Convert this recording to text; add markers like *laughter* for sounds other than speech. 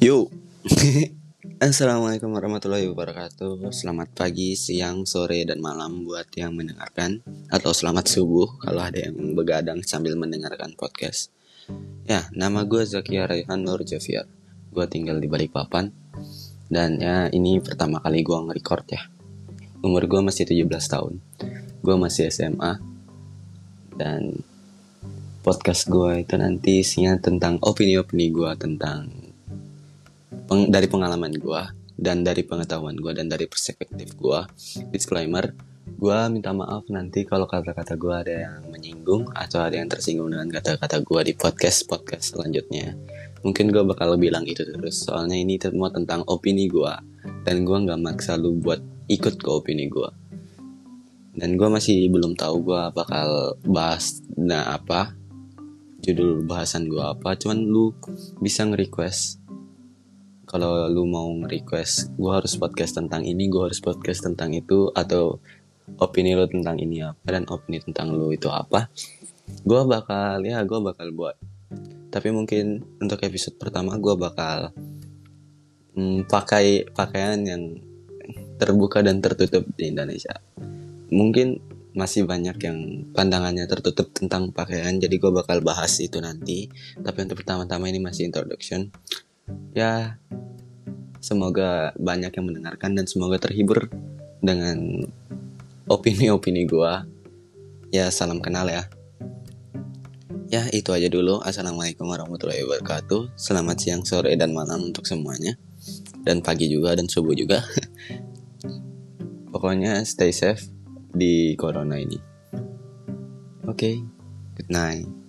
Yuk. *laughs* Assalamualaikum warahmatullahi wabarakatuh. Selamat pagi, siang, sore, dan malam buat yang mendengarkan atau selamat subuh kalau ada yang begadang sambil mendengarkan podcast. Ya, nama gue Zakia Raihan Nur Javier. Gue tinggal di Balikpapan dan ya ini pertama kali gue nge-record ya. Umur gue masih 17 tahun. Gue masih SMA dan podcast gue itu nanti isinya tentang opini-opini gue tentang peng, dari pengalaman gue dan dari pengetahuan gue dan dari perspektif gue disclaimer gue minta maaf nanti kalau kata-kata gue ada yang menyinggung atau ada yang tersinggung dengan kata-kata gue di podcast podcast selanjutnya. Mungkin gue bakal bilang itu terus soalnya ini semua tentang opini gue dan gue nggak maksa lu buat ikut ke opini gue dan gue masih belum tahu gue bakal bahas nah apa? Judul bahasan gue apa cuman lu bisa nge-request kalau lu mau nge-request gue harus podcast tentang ini gue harus podcast tentang itu atau opini lu tentang ini apa dan opini tentang lu itu apa gue bakal ya gue bakal buat. Tapi mungkin untuk episode pertama gue bakal hmm, pakai pakaian yang terbuka dan tertutup di Indonesia. Mungkin masih banyak yang pandangannya tertutup tentang pakaian jadi gue bakal bahas itu nanti. Tapi untuk pertama-tama ini masih introduction. Ya semoga banyak yang mendengarkan dan semoga terhibur dengan opini-opini gua. Ya salam kenal ya. Ya itu aja dulu. Assalamualaikum warahmatullahi wabarakatuh. Selamat siang sore dan malam untuk semuanya. Dan pagi juga dan subuh juga. *laughs* Pokoknya stay safe di corona ini. Oke okay, good night